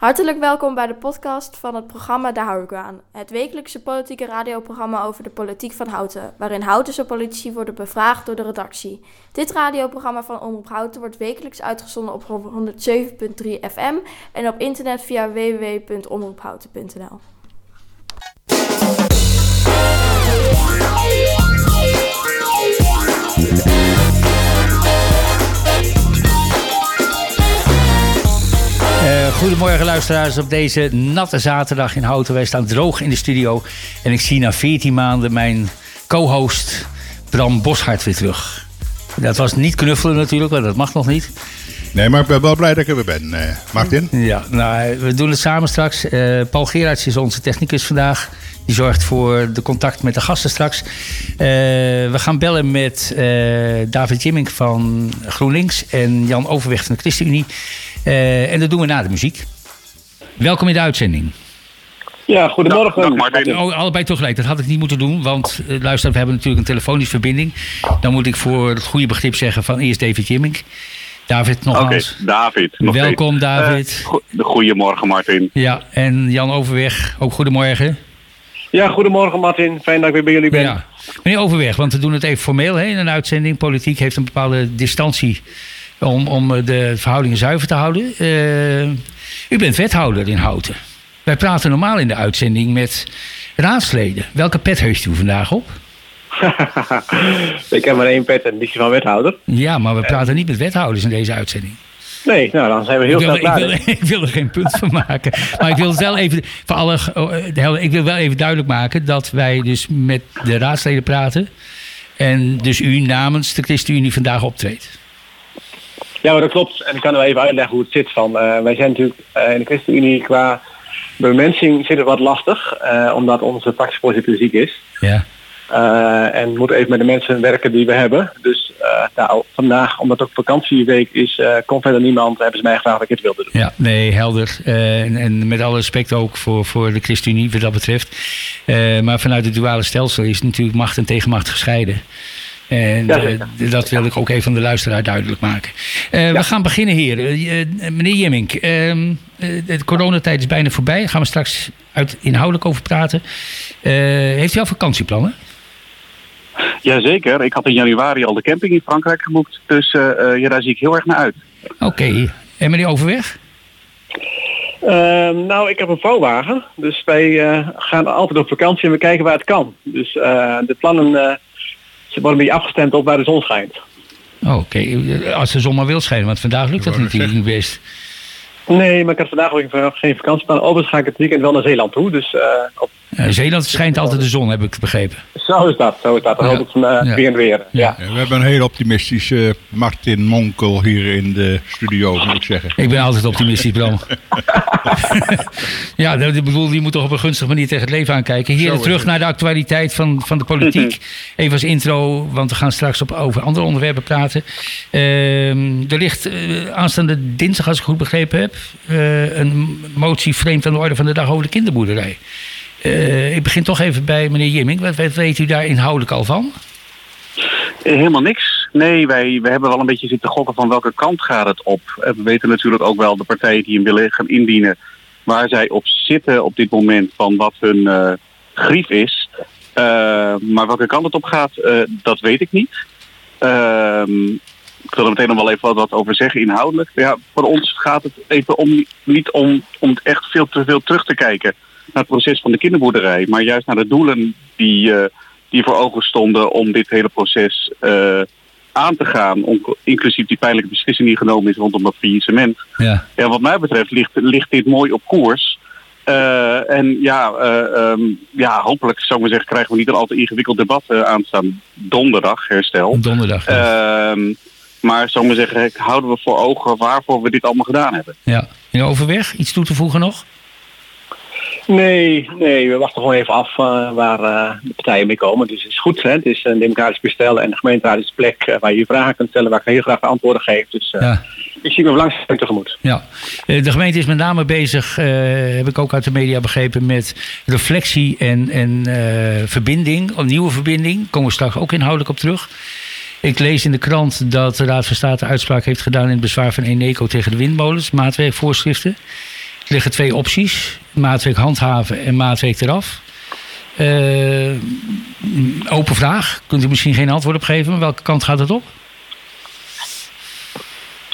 Hartelijk welkom bij de podcast van het programma Daar hou. Het wekelijkse politieke radioprogramma over de politiek van Houten, waarin Houtense politici worden bevraagd door de redactie. Dit radioprogramma van Omroep Houten wordt wekelijks uitgezonden op 107.3 FM en op internet via www.omroephouten.nl. goedemorgen luisteraars op deze natte zaterdag in Houten. Wij staan droog in de studio. En ik zie na 14 maanden mijn co-host Bram Boshart weer terug. Dat was niet knuffelen natuurlijk, want dat mag nog niet. Nee, maar ik ben wel blij dat ik er weer ben, uh, Martin. Ja, nou, we doen het samen straks. Uh, Paul Gerards is onze technicus vandaag. Die zorgt voor de contact met de gasten straks. we gaan bellen met David Jimmink van GroenLinks en Jan Overweg van de ChristenUnie. Uh, en dat doen we na de muziek. Welkom in de uitzending. Ja, goedemorgen. Dag, Martin. Oh, allebei tegelijk. Dat had ik niet moeten doen. Want uh, luister, we hebben natuurlijk een telefonische verbinding. Dan moet ik voor het goede begrip zeggen van eerst David Jimmink. David, nogmaals. Oké, David. Nog Welkom, David. Uh, goedemorgen, Martin. Ja, en Jan Overweg, ook goedemorgen. Ja, goedemorgen Martin. Fijn dat ik weer bij jullie ben. Ja. Meneer Overweg, want we doen het even formeel hè, in een uitzending. Politiek heeft een bepaalde distantie om, om de verhoudingen zuiver te houden. Uh, u bent wethouder in Houten. Wij praten normaal in de uitzending met raadsleden. Welke pet heeft u vandaag op? ik heb maar één pet en die is van wethouder. Ja, maar we praten niet met wethouders in deze uitzending. Nee, nou dan zijn we heel veel klaar. Ik wil, ik wil er geen punt van maken. Maar ik wil, wel even, voor alle, oh, ik wil wel even duidelijk maken dat wij dus met de raadsleden praten. En dus u namens de ChristenUnie vandaag optreedt. Ja, maar dat klopt. En ik kan wel even uitleggen hoe het zit. Van, uh, wij zijn natuurlijk uh, in de ChristenUnie qua bemensing zit het wat lastig. Uh, omdat onze fractievoorzitter ziek is. Ja. en moeten even met de mensen werken die we hebben. Dus nou, vandaag, omdat het ook vakantieweek is, kon verder niemand. Hebben ze mij gevraagd dat ik het wilde doen. Ja, nee, helder. En, en, met alle respect ook voor, voor de ChristenUnie wat dat betreft. maar vanuit het duale stelsel is natuurlijk macht en tegenmacht gescheiden. En uh, dat wil ik ook even aan de luisteraar duidelijk maken. Uh, ja. We gaan beginnen, heren. Uh, meneer Jemmink, ehm, de coronatijd is bijna voorbij. Daar gaan we straks uit inhoudelijk over praten. heeft u al vakantieplannen? Jazeker. Ik had in januari al de camping in Frankrijk geboekt. Dus ja, daar zie ik heel erg naar uit. Oké. Okay. En meneer Overweg? Ehm, nou, ik heb een vouwwagen. Dus wij gaan altijd op vakantie en we kijken waar het kan. Dus de plannen ze worden een beetje afgestemd op waar de zon schijnt. Oh, oké, als de zon maar wil schijnen, want vandaag lukt dat natuurlijk niet best. Nee, maar ik had vandaag ook geen vakantieplan. Overigens ga ik het weekend wel naar Zeeland toe. Dus, uh, op... Zeeland schijnt altijd de zon, heb ik begrepen. Zo is dat, zo is dat. Dan ja. hoop ik van uh, weer en weer. Ja. ja. we hebben een heel optimistische Martin Monkel hier in de studio, moet ik zeggen. Ik ben altijd optimistisch, Bram. ja, ik bedoel, je moet toch op een gunstige manier tegen het leven aankijken. Hier terug naar de actualiteit van, van de politiek. Even als intro, want we gaan straks op, over andere onderwerpen praten. Uh, er ligt uh, aanstaande dinsdag, als ik goed begrepen heb, uh, een motie vreemd aan de orde van de dag over de kinderboerderij. Uh, ik begin toch even bij meneer Jimming. Wat, weet u daar inhoudelijk al van? Helemaal niks. Nee, wij, wij hebben wel een beetje zitten gokken van welke kant gaat het op. We weten natuurlijk ook wel de partijen die hem willen gaan indienen... waar zij op zitten op dit moment van wat hun uh, grief is. Maar welke kant het op gaat, dat weet ik niet. Ehm, ik wil er meteen nog wel even wat over zeggen inhoudelijk. Ja, voor ons gaat het even om, niet om, om echt veel te veel terug te kijken naar het proces van de kinderboerderij, maar juist naar de doelen die, uh, die voor ogen stonden om dit hele proces uh, aan te gaan, om, inclusief die pijnlijke beslissing die genomen is rondom dat faillissement. Ja. ja, wat mij betreft ligt, ligt dit mooi op koers. Uh, en ja, um, ja, hopelijk zou ik maar zeggen, krijgen we niet een al te ingewikkeld debat aanstaan donderdag, herstel. Donderdag. Ja. Ehm, maar zou ik maar zeggen, houden we voor ogen waarvoor we dit allemaal gedaan hebben. Ja. In overweg, iets toe te voegen nog? Nee, nee, we wachten gewoon even af uh, waar uh, de partijen mee komen. Dus het is goed, hè? het is een democratisch bestel en de gemeenteraad is de plek uh, waar je vragen kunt stellen, waar ik heel graag antwoorden geef. Dus ja. ik zie me belangstelling tegemoet. Ja, de gemeente is met name bezig, heb ik ook uit de media begrepen, met reflectie en, en verbinding, een nieuwe verbinding. Komen we straks ook inhoudelijk op terug. Ik lees in de krant dat de Raad van State uitspraak heeft gedaan in het bezwaar van Eneco tegen de windmolens, maatwerkvoorschriften. Liggen twee opties. Maatwerk handhaven en maatwerk eraf. Uh, open vraag. Kunt u misschien geen antwoord op geven? Welke kant gaat het op?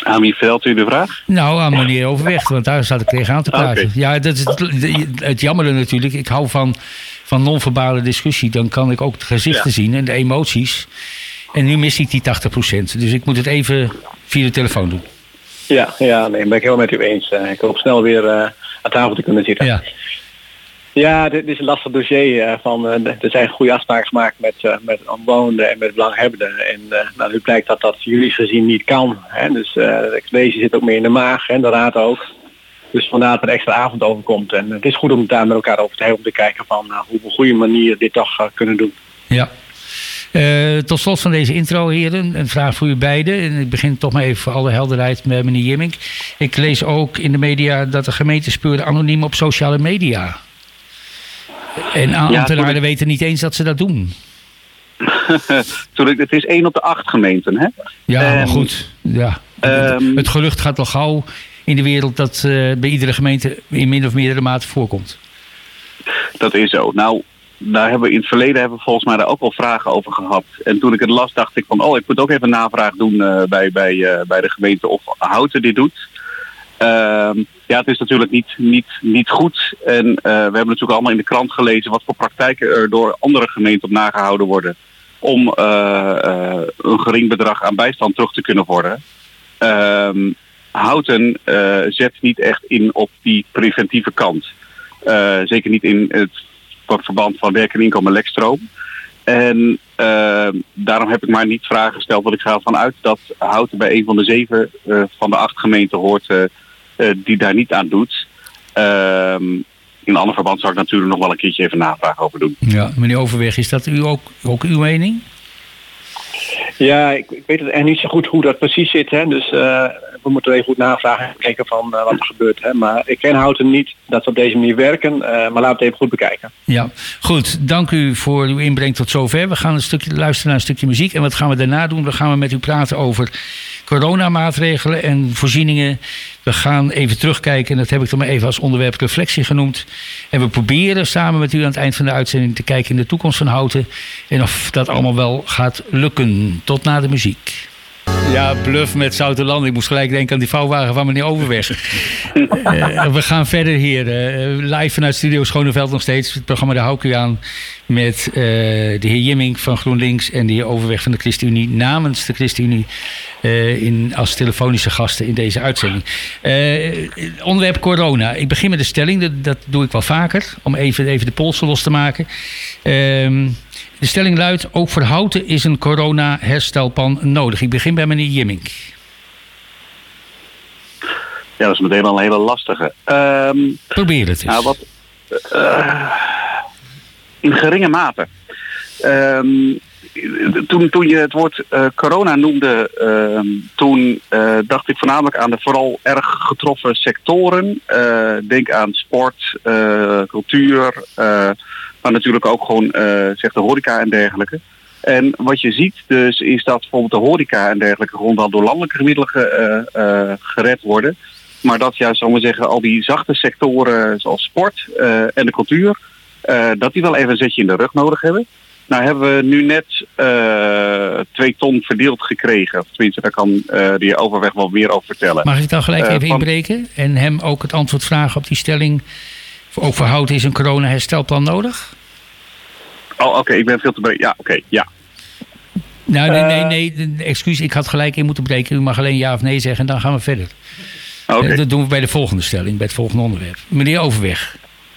Aan wie velt u de vraag? Nou, aan meneer Overweg, want daar staat ik tegenaan te praten. Ja, dat is het, het jammere natuurlijk. Ik hou van, van non-verbale discussie. Dan kan ik ook de gezichten zien en de emoties. En nu mis ik die 80%. Dus ik moet het even via de telefoon doen. Ja, ja nee, ben ik heel met u eens. Uh, ik hoop snel weer uh, aan tafel te kunnen zitten. Ja. Ja, dit is een lastig dossier. Uh, van, er zijn goede afspraken gemaakt met, met omwonenden en met belanghebbenden. En nou, nu blijkt dat dat juridisch gezien niet kan. Hè? Dus de college zit ook meer in de maag en de raad ook. Dus vandaar dat er extra avond overkomt. En het is goed om het daar met elkaar over te hebben. Om te kijken van hoe we op een goede manier dit toch kunnen doen. Ja, uh, tot slot van deze intro, heren, een vraag voor u beiden. En ik begin toch maar even voor alle helderheid met meneer Jimmink. Ik lees ook in de media dat de gemeente speurde anoniem op sociale media. En ambtenaren ja, weten niet eens dat ze dat doen. Het is één op de acht gemeenten, hè? Ja, maar ehm, goed. Ja. Um, het gerucht gaat al gauw in de wereld dat uh, bij iedere gemeente in min of meerdere mate voorkomt. Dat is zo. Nou, daar hebben we in het verleden hebben volgens mij daar ook wel vragen over gehad. En toen ik het las dacht ik van, oh, ik moet ook even navraag doen uh, bij, bij, uh, bij de gemeente of Houten dit doet. Ehm, ja, het is natuurlijk niet, niet, niet goed. En uh, we hebben natuurlijk allemaal in de krant gelezen wat voor praktijken er door andere gemeenten op nagehouden worden. Om een gering bedrag aan bijstand terug te kunnen worden. Ehm, Houten zet niet echt in op die preventieve kant. zeker niet in het het verband van werk en inkomen lekstroom. En uh, daarom heb ik maar niet vragen gesteld, want ik ga ervan uit dat Houten bij een van de zeven uh, van de acht gemeenten hoort uh, die daar niet aan doet. Ehm, in ander verband zou ik natuurlijk nog wel een keertje even navraag over doen. Ja, meneer Overweg, is dat u ook, ook uw mening? Ja, ik, weet het echt niet zo goed hoe dat precies zit. Hè. Dus we moeten even goed navragen en kijken van uh, wat er gebeurt. Hè. Maar ik ken Houten niet dat we op deze manier werken. Uh, maar laten we het even goed bekijken. Ja, goed. Dank u voor uw inbreng tot zover. We gaan een stukje luisteren naar een stukje muziek. En wat gaan we daarna doen? We gaan met u praten over coronamaatregelen en voorzieningen. We gaan even terugkijken, en dat heb ik dan maar even als onderwerp reflectie genoemd. En we proberen samen met u aan het eind van de uitzending te kijken in de toekomst van Houten. En of dat allemaal wel gaat lukken. Tot na de muziek. Ja, bluff met Zouterland. Ik moest gelijk denken aan die vouwwagen van meneer Overweg. uh, we gaan verder hier. Uh, live vanuit Studio Schoneveld nog steeds. Het programma De Houku aan. Met uh, de heer Jimming van GroenLinks en de heer Overweg van de ChristenUnie. Namens de ChristenUnie in, als telefonische gasten in deze uitzending. onderwerp corona. Ik begin met de stelling. Dat, dat, doe ik wel vaker. Om even, even de polsen los te maken. Ehm de stelling luidt, ook voor Houten is een corona-herstelplan nodig. Ik begin bij meneer Jimmink. Ja, dat is meteen al een hele lastige. Um, Probeer het eens. Nou, wat, uh, in geringe mate. Um, toen, toen je het woord uh, corona noemde, uh, toen uh, dacht ik voornamelijk aan de vooral erg getroffen sectoren. denk aan sport, cultuur, maar natuurlijk ook gewoon zeg de horeca en dergelijke. En wat je ziet dus is dat bijvoorbeeld de horeca en dergelijke gewoon wel door landelijke middelen gered worden. Maar dat juist, zal maar zeggen, al die zachte sectoren zoals sport en de cultuur, dat die wel even een zetje in de rug nodig hebben. Nou hebben we nu net twee ton verdeeld gekregen. Of tenminste, daar kan uh, de heer Overweg wel meer over vertellen. Mag ik dan gelijk even inbreken en hem ook het antwoord vragen op die stelling? Ook voor hout is een corona-herstelplan nodig? Oh, oké, ik ben veel te breed. Ja, oké, ja. Nou, nee, nee, eh. nee, excuus, ik had gelijk in moeten breken. U mag alleen ja of nee zeggen en dan gaan we verder. Okay. Eh, dat doen we bij de volgende stelling, bij het volgende onderwerp. Meneer Overweg,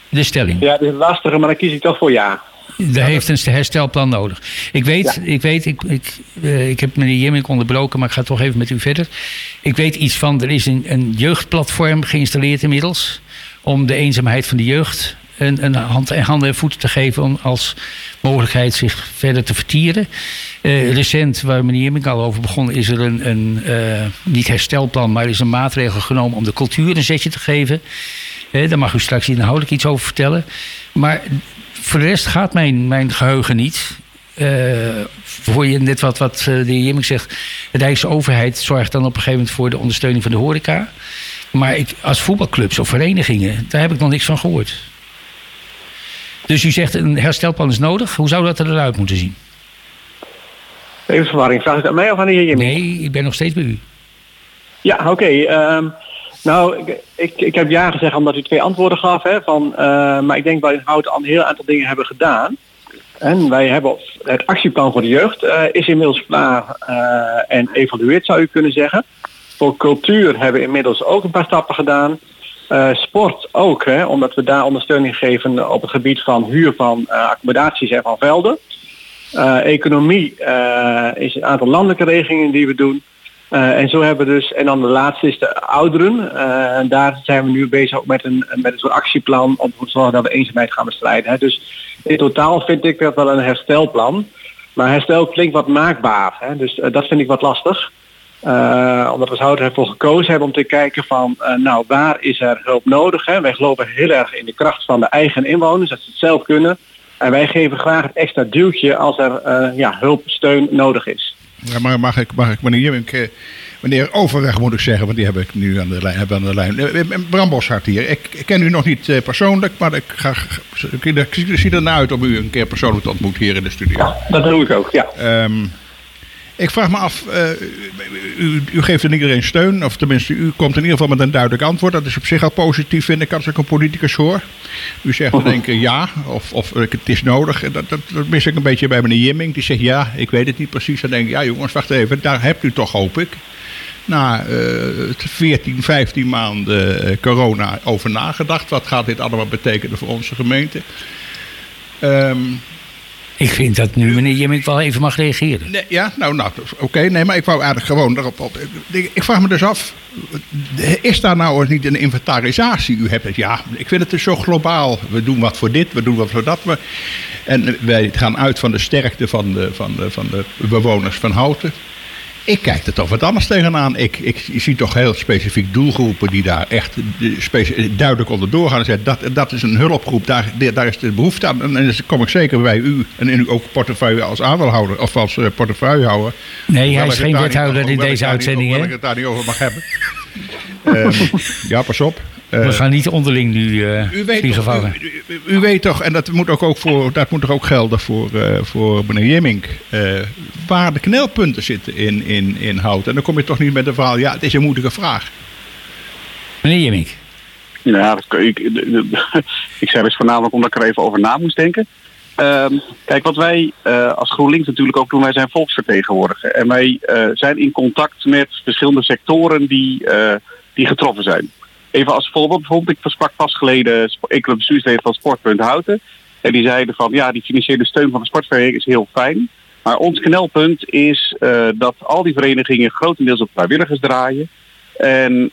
de stelling. Ja, dat is lastiger, maar dan kies ik toch voor ja. Daar heeft een herstelplan nodig. Ik weet, ik, weet ik, ik, uh, ik heb meneer Jemmink onderbroken, maar ik ga toch even met u verder. Ik weet iets van, er is een, een jeugdplatform geïnstalleerd inmiddels. Om de eenzaamheid van de jeugd een, een hand, handen en voeten te geven om als mogelijkheid zich verder te vertieren. Uh, recent, waar meneer Jemmink al over begon, is er een, een uh, niet herstelplan, maar is een maatregel genomen om de cultuur een zetje te geven. Daar mag u straks inhoudelijk iets over vertellen. Maar voor de rest gaat mijn, mijn geheugen niet. voor je net wat, wat de heer Jemmink zegt, de Rijkse overheid zorgt dan op een gegeven moment voor de ondersteuning van de horeca. Maar ik, als voetbalclubs of verenigingen, daar heb ik nog niks van gehoord. Dus u zegt een herstelplan is nodig. Hoe zou dat eruit moeten zien? Even verwarring. Vraag ik aan mij of aan de heer Nee, ik ben nog steeds bij u. Ja, oké. Ehm, nou, ik, ik, heb ja gezegd omdat u twee antwoorden gaf. Hè, van, uh, maar ik denk dat we in Hout een heel aantal dingen hebben gedaan. En wij hebben het actieplan voor de jeugd uh, is inmiddels klaar uh, en evalueerd zou u kunnen zeggen. Voor cultuur hebben we inmiddels ook een paar stappen gedaan. Sport ook, hè, omdat we daar ondersteuning geven op het gebied van huur van accommodaties en van velden. economie is een aantal landelijke regelingen die we doen. En zo hebben we dus, en dan de laatste is de ouderen. en daar zijn we nu bezig ook met een, met een soort actieplan om te zorgen dat we eenzaamheid gaan bestrijden. Hè. Dus in totaal vind ik dat wel een herstelplan. Maar herstel klinkt wat maakbaar. Hè? Dus uh, dat vind ik wat lastig. Omdat we zouden ervoor gekozen hebben om te kijken van, nou waar is er hulp nodig? Hè? Wij geloven heel erg in de kracht van de eigen inwoners, dat ze het zelf kunnen. En wij geven graag het extra duwtje als er ja, hulp, steun nodig is. Ja, maar mag ik, mag ik meneer Jemmink, meneer Overweg moet ik zeggen, want die heb ik nu aan de lijn. Heb aan de lijn. Bram Boshart hier. Ik, ik ken u nog niet persoonlijk, maar ik, ga, ik, ik zie er naar uit om u een keer persoonlijk te ontmoeten hier in de studio. Dat doe ik ook, ja. Um, ik vraag me af, uh, u, u, geeft in iedereen steun, of tenminste, u komt in ieder geval met een duidelijk antwoord. Dat is op zich al positief, vind ik, als ik een politicus hoor. U zegt dan denk ik ja, of, of het is nodig. Dat, dat, dat, mis ik een beetje bij meneer Jimming. Die zegt ja, ik weet het niet precies. Dan denk ik, ja jongens, wacht even, daar hebt u toch, hoop ik, na uh, 14, 15 maanden corona over nagedacht. Wat gaat dit allemaal betekenen voor onze gemeente? Um, ik vind dat nu meneer Jemmink wel even mag reageren. Nee, ja, nou, nou oké. Nee, maar ik wou eigenlijk gewoon daarop... Op, ik vraag me dus af, is daar nou niet een inventarisatie? U hebt het, ja, ik vind het dus zo globaal. We doen wat voor dit, we doen wat voor dat. En wij gaan uit van de sterkte van de, van de, van de bewoners van Houten. Ik kijk er toch wat anders tegenaan. Ik, ik zie toch heel specifiek doelgroepen die daar echt duidelijk onder doorgaan. En dat, dat is een hulpgroep, daar, daar is de behoefte aan. En dan kom ik zeker bij u en in ook portefeuille als aandeelhouder of als portefeuillehouder. Nee, hij is geen wethouder in deze uitzending. Hoewel ik het daar niet over mag hebben. um, ja, pas op. Uh, We gaan niet onderling nu uh, u weet toch, u, u, u, weet toch, en dat moet ook, ook, voor, dat moet ook gelden voor, uh, voor meneer Jemmink, waar de knelpunten zitten in, in, in hout. En dan kom je toch niet met de verhaal, ja, het is een moeilijke vraag. Meneer Jemmink. Ja, dat, ik, ik zei dus voornamelijk omdat ik er even over na moest denken. Um, kijk, wat wij uh, als GroenLinks natuurlijk ook doen, wij zijn volksvertegenwoordiger. En wij uh, zijn in contact met verschillende sectoren die, uh, die getroffen zijn. Even als voorbeeld, bijvoorbeeld, ik sprak pas geleden enkele bestuursleden van Sportpunt Houten. En die zeiden van, ja, die financiële steun van de sportvereniging is heel fijn. Maar ons knelpunt is dat al die verenigingen grotendeels op vrijwilligers draaien. En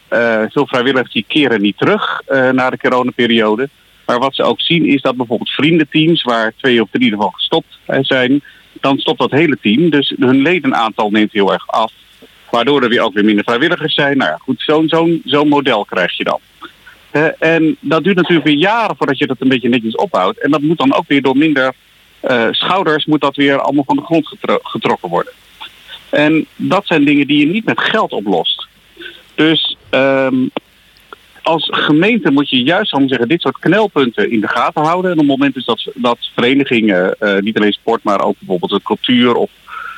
veel vrijwilligers die keren niet terug na de coronaperiode. Maar wat ze ook zien is dat bijvoorbeeld vriendenteams, waar twee of drie ervan gestopt zijn, dan stopt dat hele team. Dus hun ledenaantal neemt heel erg af. Waardoor er weer ook weer minder vrijwilligers zijn. Nou ja, goed, zo'n zo'n zo'n model krijg je dan. Uh, en dat duurt natuurlijk weer jaren voordat je dat een beetje netjes opbouwt. En dat moet dan ook weer door minder uh, schouders, moet dat weer allemaal van de grond getro getrokken worden. En dat zijn dingen die je niet met geld oplost. Dus um, als gemeente moet je juist om zeggen, dit soort knelpunten in de gaten houden. En op het moment dat, dat verenigingen, uh, niet alleen sport, maar ook bijvoorbeeld de cultuur of,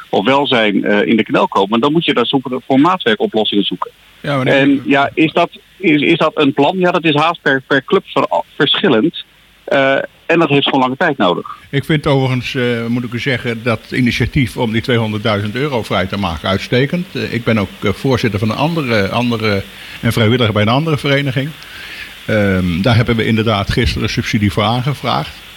of welzijn uh, in de knel komen, dan moet je daar zoeken voor maatwerkoplossingen zoeken. Ja, en ja, is dat, is, is dat een plan? Ja, dat is haast per, per club ver, verschillend. Uh, en dat heeft gewoon lange tijd nodig. Ik vind overigens, uh, moet ik u zeggen, dat initiatief om die 200.000 euro vrij te maken uitstekend. Uh, ik ben ook voorzitter van een andere, andere en vrijwilliger bij een andere vereniging. Um, daar hebben we inderdaad gisteren subsidie voor aangevraagd.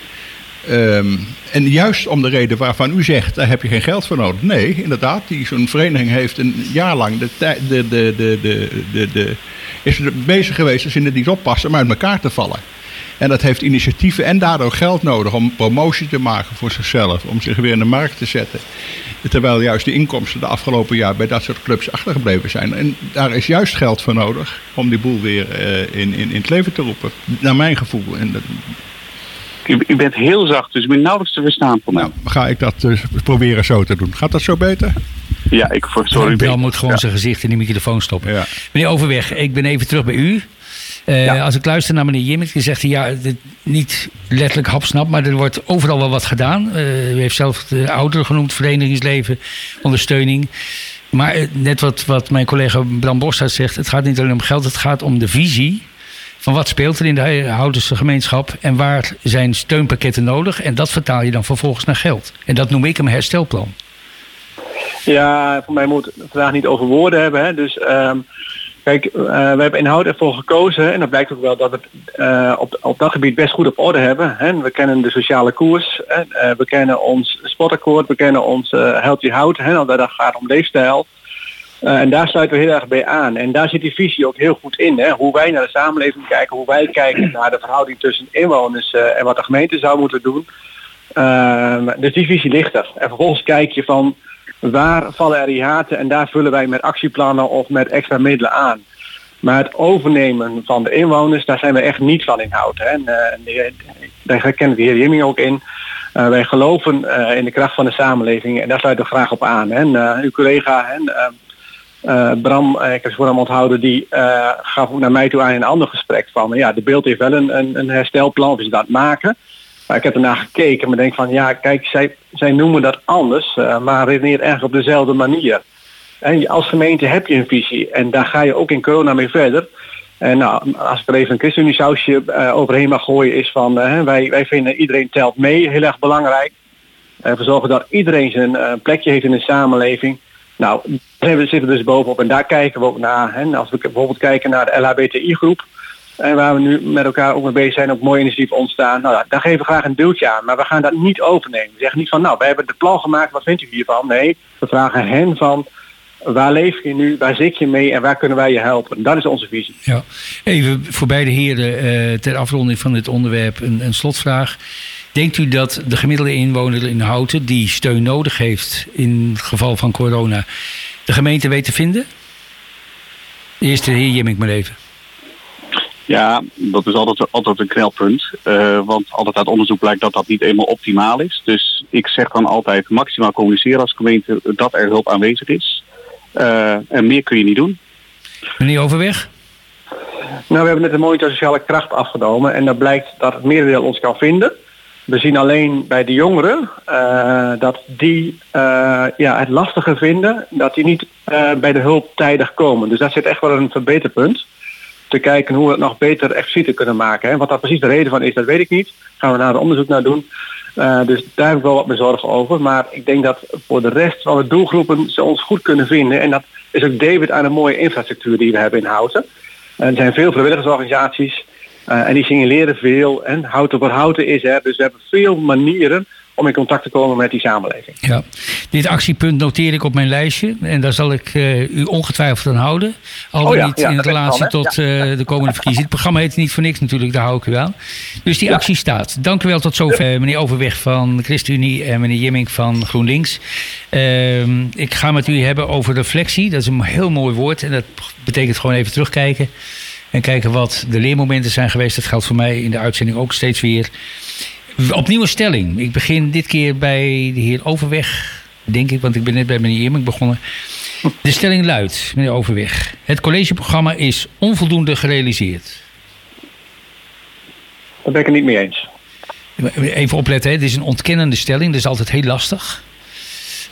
Um, en juist om de reden waarvan u zegt, daar heb je geen geld voor nodig. Nee, inderdaad, zo'n vereniging heeft een jaar lang de, de, de, de, de, de, de, is bezig geweest als ze het niet oppassen om uit elkaar te vallen. En dat heeft initiatieven en daardoor geld nodig om promotie te maken voor zichzelf. Om zich weer in de markt te zetten. Terwijl juist de inkomsten de afgelopen jaar bij dat soort clubs achtergebleven zijn. En daar is juist geld voor nodig om die boel weer uh, in, in, in het leven te roepen. Naar mijn gevoel. En dat... u, u, bent heel zacht, dus ik ben nauwelijks te verstaan voor mij. Nou, ga ik dat dus proberen zo te doen. Gaat dat zo beter? Ja, ik voor sorry. Bram moet gewoon zijn gezicht in die microfoon stoppen. Ja. Meneer Overweg, ik ben even terug bij u. Uh, Als ik luister naar meneer Jimmik, die zegt hij ja, niet letterlijk hapsnap, maar er wordt overal wel wat gedaan. Uh, u heeft zelf de ouderen genoemd, verenigingsleven, ondersteuning. Maar uh, net wat, wat mijn collega Bram Bossaert zegt, het gaat niet alleen om geld, het gaat om de visie van wat speelt er in de Houtense gemeenschap en waar zijn steunpakketten nodig. En dat vertaal je dan vervolgens naar geld. En dat noem ik een herstelplan. Ja, voor mij moet het vandaag niet over woorden hebben. Hè. Dus um, kijk, uh, we hebben inhoud ervoor gekozen en dat blijkt ook wel dat we uh, op, op dat gebied best goed op orde hebben. Hè. We kennen de sociale koers, hè. Uh, we kennen ons sportakkoord, we kennen ons Healthy Hout, hè, dat gaat om leefstijl. En daar sluiten we heel erg bij aan. En daar zit die visie ook heel goed in. Hè. Hoe wij naar de samenleving kijken, hoe wij kijken naar de verhouding tussen inwoners en wat de gemeente zou moeten doen. Ehm, dus die visie ligt er. En vervolgens kijk je van waar vallen er hiaten en daar vullen wij met actieplannen of met extra middelen aan. Maar het overnemen van de inwoners, daar zijn we echt niet van inhoud. Hè. En, uh, daar kennen de heer Jimming ook in. Uh, wij geloven uh, in de kracht van de samenleving en daar sluiten we graag op aan. En uw collega en, Bram, ik heb voor hem onthouden, die gaf naar mij toe aan in een ander gesprek van ja, de beeld heeft wel een, een, een herstelplan, of is dat maken. Maar ik heb ernaar gekeken en denk van ja, kijk, zij, zij noemen dat anders, uh, maar redeneert eigenlijk op dezelfde manier. En als gemeente heb je een visie en daar ga je ook in corona mee verder. En nou, als ik er even een ChristenUnie sausje overheen mag gooien is van wij, wij vinden iedereen telt mee heel erg belangrijk. We zorgen dat iedereen zijn plekje heeft in de samenleving. Nou, daar zitten we dus bovenop en daar kijken we ook naar. Hè. Als we bijvoorbeeld kijken naar de LHBTI groep, en waar we nu met elkaar ook mee bezig zijn, ook mooi initiatief ontstaan. Nou, daar geven we graag een duwtje aan. Maar we gaan dat niet overnemen. We zeggen niet van, nou, we hebben de plan gemaakt, wat vindt u hiervan? Nee, we vragen hen van, waar leef je nu, waar zit je mee en waar kunnen wij je helpen? Dat is onze visie. Ja. Even voor beide heren uh, ter afronding van dit onderwerp een, een, slotvraag. Denkt u dat de gemiddelde inwoner in Houten, die steun nodig heeft in het geval van corona, de gemeente weet te vinden? Eerst de heer Jimmink maar even. Ja, dat is altijd, altijd een knelpunt. Uh, want altijd uit onderzoek blijkt dat dat niet eenmaal optimaal is. Dus ik zeg dan altijd maximaal communiceren als gemeente dat er hulp aanwezig is. Uh, en meer kun je niet doen. Meneer Overweg? Nou, we hebben net een monitor sociale kracht afgenomen. En dat blijkt dat het merendeel ons kan vinden. We zien alleen bij de jongeren uh, dat die ja, het lastiger vinden. Dat die niet bij de hulp tijdig komen. Dus dat zit echt wel een verbeterpunt te kijken hoe we het nog beter explicieter kunnen maken. Hè. Wat daar precies de reden van is, dat weet ik niet. Gaan we naar onderzoek naar doen. Dus daar heb ik wel wat meer zorgen over. Maar ik denk dat voor de rest van de doelgroepen ze ons goed kunnen vinden. En dat is ook David aan een mooie infrastructuur die we hebben in Houten. er zijn veel vrijwilligersorganisaties uh, en die signaleren veel. En Houten voor Houten is er. Dus we hebben veel manieren om in contact te komen met die samenleving. Ja, dit actiepunt noteer ik op mijn lijstje en daar zal ik uh, u ongetwijfeld aan houden. Al oh ja, niet ja, in relatie tot uh, de komende verkiezingen. Het programma heet niet voor niks natuurlijk, daar hou ik u aan. Dus die actie staat. Dank u wel tot zover, meneer Overweg van ChristenUnie en meneer Jimmink van GroenLinks. Uh, ik ga met u hebben over reflectie. Dat is een heel mooi woord en dat betekent gewoon even terugkijken. En kijken wat de leermomenten zijn geweest. Dat geldt voor mij in de uitzending ook steeds weer. Opnieuw een stelling. Ik begin dit keer bij de heer Overweg, denk ik, want ik ben net bij meneer Eermink begonnen. De stelling luidt, meneer Overweg. Het collegeprogramma is onvoldoende gerealiseerd. Daar ben ik het niet mee eens. Even opletten, hè. dit is een ontkennende stelling. Dat is altijd heel lastig.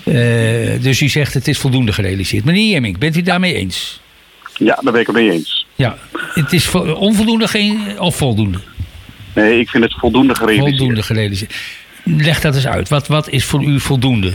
Uh, dus u zegt het is voldoende gerealiseerd. Meneer Jemmink, bent u daarmee eens? Ja, daar ben ik het mee eens. Ja, het is onvoldoende of voldoende? Nee, ik vind het voldoende gerealiseerd. Voldoende gerealiseerd. Leg dat eens uit. Wat, wat is voor u voldoende?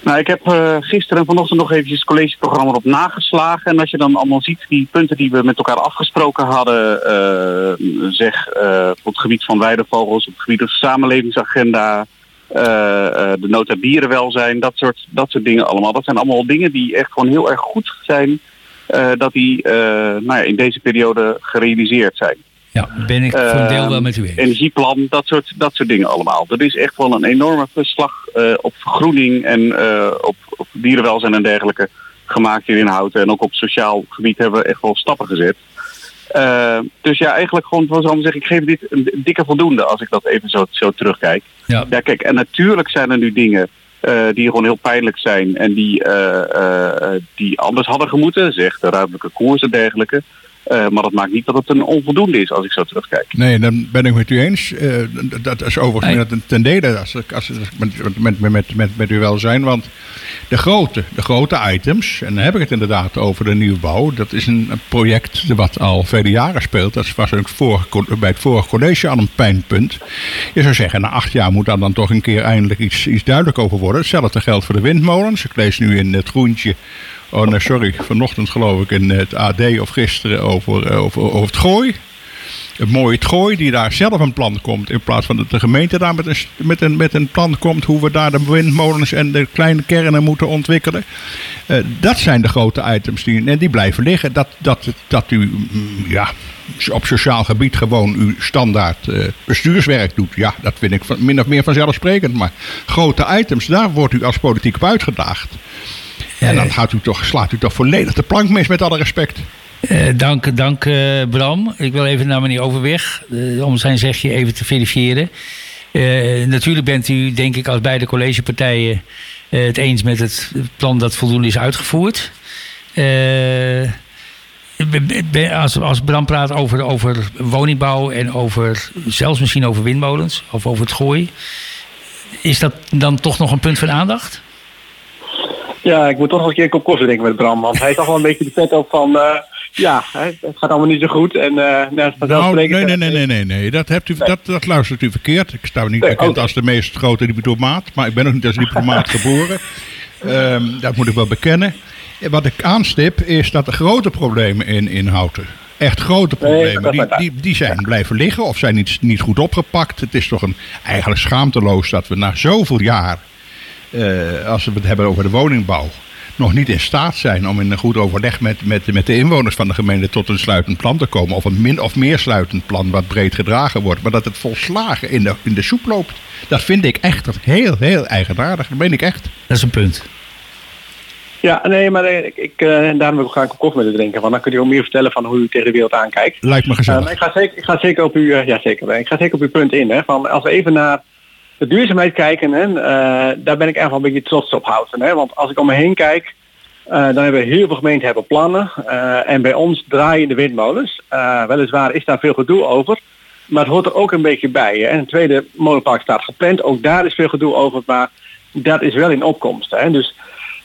Nou, ik heb uh, gisteren en vanochtend nog eventjes het collegeprogramma op nageslagen. En als je dan allemaal ziet die punten die we met elkaar afgesproken hadden, uh, zeg uh, op het gebied van weidevogels, op het gebied van de samenlevingsagenda, de nota dierenwelzijn, dat soort, dat soort dingen allemaal. Dat zijn allemaal dingen die echt gewoon heel erg goed zijn dat die uh, nou ja, in deze periode gerealiseerd zijn. Ja, ben ik voor een deel wel met u eens. Energieplan, dat soort, dat soort dingen allemaal. Er is echt wel een enorme verslag uh, op vergroening en op, op dierenwelzijn en dergelijke gemaakt hier in Houten. En ook op sociaal gebied hebben we echt wel stappen gezet. Uh, dus ja, eigenlijk gewoon, van zo zeggen, ik geef dit een dikke voldoende als ik dat even zo, zo terugkijk. Ja. ja, kijk, en natuurlijk zijn er nu dingen die gewoon heel pijnlijk zijn en die, die anders hadden gemoeten, zeg de ruimtelijke koers en dergelijke. Uh, maar dat maakt niet dat het een onvoldoende is als ik zo terugkijk. Nee, dan ben ik met u eens. Uh, dat is overigens nee. ten dele als, als, met, met, met, met, met u wel zijn. Want de grote, de grote items, en dan heb ik het inderdaad over de nieuwbouw. Dat is een project wat al vele jaren speelt. Dat was ook vorige, bij het vorige college al een pijnpunt. Je zou zeggen, na acht jaar moet daar dan toch een keer eindelijk iets, iets duidelijk over worden. Hetzelfde geldt voor de windmolens. Ik lees nu in het groentje Oh nee, sorry. Vanochtend geloof ik in het AD of gisteren over, eh, over, over het gooi. Het mooie gooi die daar zelf een plan komt. In plaats van dat de gemeente daar met een, met een, met een plan komt hoe we daar de windmolens en de kleine kernen moeten ontwikkelen. Uh, dat zijn de grote items die, en die blijven liggen. Dat, dat, dat u mm, ja, op sociaal gebied gewoon uw standaard uh, bestuurswerk doet. Ja, dat vind ik van, min of meer vanzelfsprekend. Maar grote items, daar wordt u als politiek op uitgedaagd. En dan gaat u toch, slaat u toch volledig de plank mis, met alle respect. Uh, dank, dank uh, Bram. Ik wil even naar meneer Overweg, uh, om zijn zegje even te verifiëren. natuurlijk bent u, denk ik, als beide collegepartijen het eens met het plan dat voldoende is uitgevoerd. als, als Bram praat over, over woningbouw en over, zelfs misschien over windmolens of over het gooi, is dat dan toch nog een punt van aandacht? Ja, ik moet toch nog een keer een kop koffie drinken met Bram. Want hij is toch wel een beetje de pet op van... Uh, ja, het gaat allemaal niet zo goed. En uh, nou, nou, nee, nee, nee, nee, nee, nee. Dat, hebt u, nee. dat, dat luistert u verkeerd. Ik sta niet nee, bekend okay. als de meest grote diplomaat. Maar ik ben ook niet als diplomaat geboren. Um, dat moet ik wel bekennen. Wat ik aanstip is dat de grote problemen in, in Houten echt grote problemen. Die, die, die zijn blijven liggen of zijn niet, niet goed opgepakt. Het is toch een, eigenlijk schaamteloos dat we na zoveel jaar uh, als we het hebben over de woningbouw, nog niet in staat zijn om in een goed overleg met, met, met de inwoners van de gemeente tot een sluitend plan te komen. Of een min of meer sluitend plan wat breed gedragen wordt. Maar dat het volslagen in de, in de soep loopt. Dat vind ik echt heel, heel eigenaardig. Dat ben ik echt. Dat is een punt. Ja, nee, maar ik, ik, uh, daarom wil ik graag een koffie met u drinken. Want dan kun je ook meer vertellen van hoe u tegen de wereld aankijkt. Lijkt me gezellig. Uh, ik, ga zeker, ik ga zeker op u, ja zeker, ik ga zeker op uw punt in. Hè, van als we even naar de duurzaamheid kijken, hè, uh, daar ben ik echt wel een beetje trots op houden. Hè, want als ik om me heen kijk, uh, dan hebben heel veel gemeenten hebben plannen. Uh, en bij ons draaien de windmolens. weliswaar is daar veel gedoe over. Maar het hoort er ook een beetje bij. En het tweede molenpark staat gepland. Ook daar is veel gedoe over. Maar dat is wel in opkomst. Hè. Dus,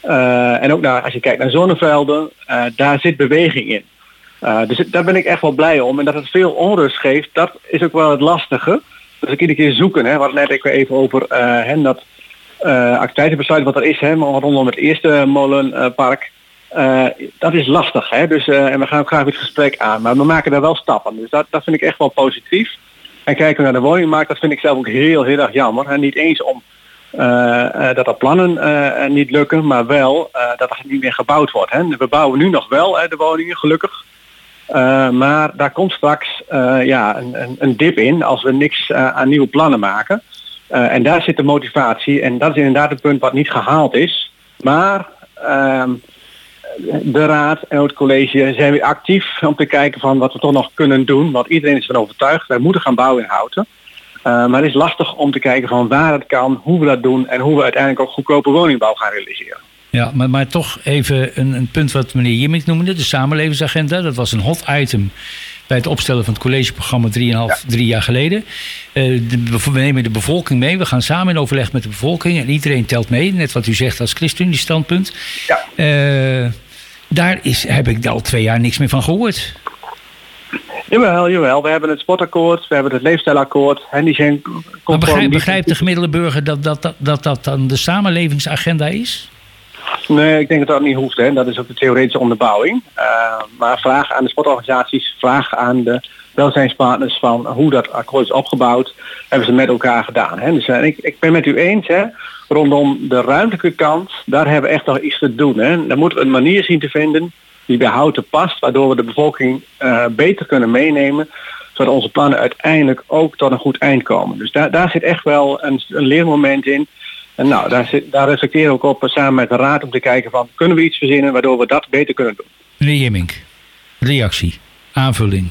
en ook naar, als je kijkt naar zonnevelden, daar zit beweging in. dus daar ben ik echt wel blij om. En dat het veel onrust geeft, dat is ook wel het lastige. Dus ik iedere keer zoeken. Hè. We hadden net even over uh, hè, dat uh, activiteitenbesluit wat er is, hè, rondom het eerste molenpark. Uh, dat is lastig. Hè. Dus, en we gaan graag het gesprek aan. Maar we maken daar wel stappen. Dus dat, dat vind ik echt wel positief. En kijken we naar de woningmarkt, dat vind ik zelf ook heel, heel erg jammer. En niet eens om dat er plannen niet lukken, maar wel dat er niet meer gebouwd wordt. Hè. We bouwen nu nog wel de woningen, gelukkig. Uh, maar daar komt straks uh, ja, een, een, dip in als we niks uh, aan nieuwe plannen maken. en daar zit de motivatie. En dat is inderdaad een punt wat niet gehaald is. Maar ehm, de raad en het college zijn weer actief om te kijken van wat we toch nog kunnen doen. Want iedereen is ervan overtuigd, wij moeten gaan bouwen in Houten. maar het is lastig om te kijken van waar het kan, hoe we dat doen en hoe we uiteindelijk ook goedkope woningbouw gaan realiseren. Ja, maar, maar toch even een, een punt wat meneer Jimmink noemde, de samenlevingsagenda. Dat was een hot item bij het opstellen van het collegeprogramma 3,5, ja. drie jaar geleden. Uh, de, we nemen de bevolking mee. We gaan samen in overleg met de bevolking. En iedereen telt mee. Net wat u zegt als ChristenUnie standpunt. Ja. Uh, daar is, heb ik al twee jaar niks meer van gehoord. Jawel, jawel. We hebben het sportakkoord, we hebben het leefstijlakkoord. En die zijn maar begrijpt, begrijpt de gemiddelde burger dat, dat, dat dat dan de samenlevingsagenda is? Nee, ik denk dat dat niet hoeft. Hè. Dat is ook de theoretische onderbouwing. Uh, maar vraag aan de sportorganisaties, vraag aan de welzijnspartners van hoe dat akkoord is opgebouwd, hebben ze met elkaar gedaan. Hè. Dus uh, ik, ik ben met u eens, hè, rondom de ruimtelijke kant, daar hebben we echt nog iets te doen. Hè. Daar moeten we een manier zien te vinden die bij houten past, waardoor we de bevolking uh, beter kunnen meenemen, zodat onze plannen uiteindelijk ook tot een goed eind komen. Dus daar, daar zit echt wel een leermoment in. En nou, daar, zit, daar reflecteren we ook op samen met de raad om te kijken van kunnen we iets verzinnen waardoor we dat beter kunnen doen. Meneer Jemmink, reactie, aanvulling.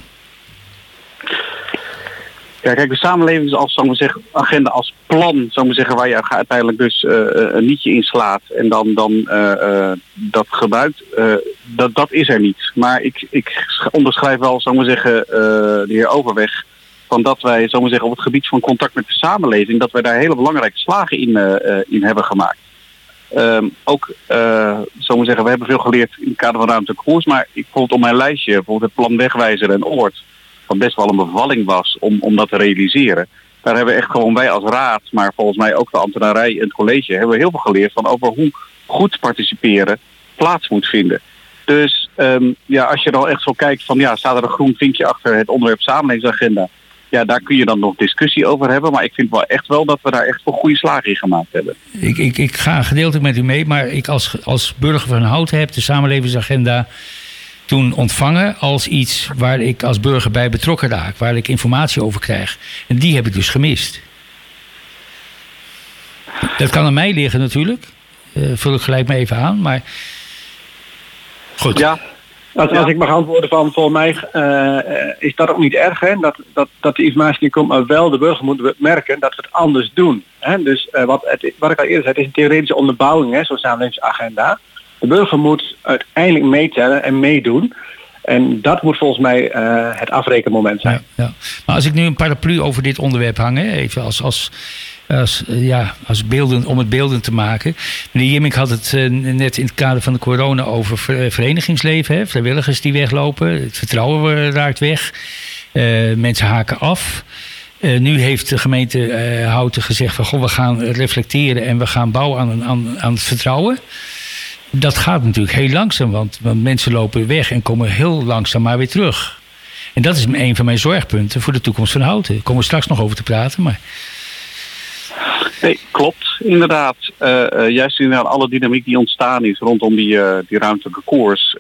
Ja, kijk, de samenleving als, zou zeggen, agenda als plan, zou maar zeggen, waar je uiteindelijk dus uh, een nietje in slaat en dan, dan uh, dat gebruikt, dat, dat is er niet. Maar ik, ik onderschrijf wel, zou maar zeggen, de heer Overweg, van dat wij, maar zeggen, op het gebied van contact met de samenleving, dat wij daar hele belangrijke slagen in, in hebben gemaakt. Um, ook, uh, maar zeggen, we hebben veel geleerd in het kader van ruimtelijke koers, maar ik bijvoorbeeld op mijn lijstje, bijvoorbeeld het plan Wegwijzer en Oord, wat best wel een bevalling was om, om dat te realiseren. Daar hebben we echt gewoon wij als raad, maar volgens mij ook de ambtenarij en het college, hebben we heel veel geleerd van over hoe goed participeren plaats moet vinden. Dus um, ja, als je dan echt zo kijkt van ja, staat er een groen vinkje achter het onderwerp samenlevingsagenda. Ja, daar kun je dan nog discussie over hebben. Maar ik vind wel echt wel dat we daar echt voor goede slagen in gemaakt hebben. Ik, ik, ik ga gedeeltelijk met u mee, maar ik als, als burger van Houten heb de samenlevingsagenda toen ontvangen als iets waar ik als burger bij betrokken raak, waar ik informatie over krijg. En die heb ik dus gemist. Dat kan aan mij liggen natuurlijk. Uh, vul ik gelijk maar even aan, maar goed. Ja, als, als ik mag antwoorden van voor mij uh, is dat ook niet erg hè? Dat, dat, dat de informatie niet komt, maar wel de burger moet merken dat we het anders doen. Hè? Dus uh, wat, het, wat ik al eerder zei, het is een theoretische onderbouwing, zo'n samenlevingsagenda. De burger moet uiteindelijk meetellen en meedoen. En dat moet volgens mij uh, het afrekenmoment zijn. Ja, ja, Maar als ik nu een paraplu over dit onderwerp hang, even als, als, als, ja, als beelden, om het beelden te maken. Meneer Jimmink had het uh, net in het kader van de corona over verenigingsleven. Hè, vrijwilligers die weglopen. Het vertrouwen raakt weg. Mensen haken af. Nu heeft de gemeente Houten gezegd van goh, we gaan reflecteren en we gaan bouwen aan, aan, aan het vertrouwen dat gaat natuurlijk heel langzaam, want, want mensen lopen weg en komen heel langzaam maar weer terug. En dat is een van mijn zorgpunten voor de toekomst van Houten. Daar komen we straks nog over te praten. Maar... Nee, klopt, inderdaad. Uh, uh, juist inderdaad alle dynamiek die ontstaan is rondom die, uh, die ruimtelijke koers...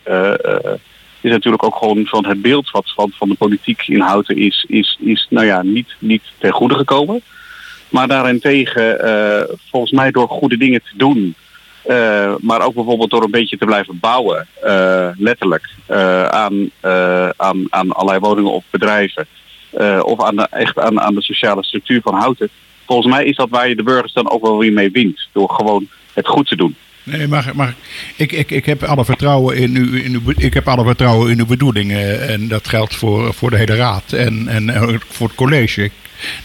is natuurlijk ook gewoon van het beeld wat van, van de politiek in Houten is, is, is nou ja, niet, niet ten goede gekomen. Maar daarentegen, volgens mij door goede dingen te doen... Maar ook bijvoorbeeld door een beetje te blijven bouwen, letterlijk, aan, aan, aan allerlei woningen of bedrijven. of aan de, echt aan, aan de sociale structuur van houten. Volgens mij is dat waar je de burgers dan ook wel weer mee wint. Door gewoon het goed te doen. Nee, maar, maar ik, ik, ik heb alle vertrouwen in uw, in uw, ik heb alle vertrouwen in uw bedoelingen. En dat geldt voor, voor de hele raad en, en voor het college.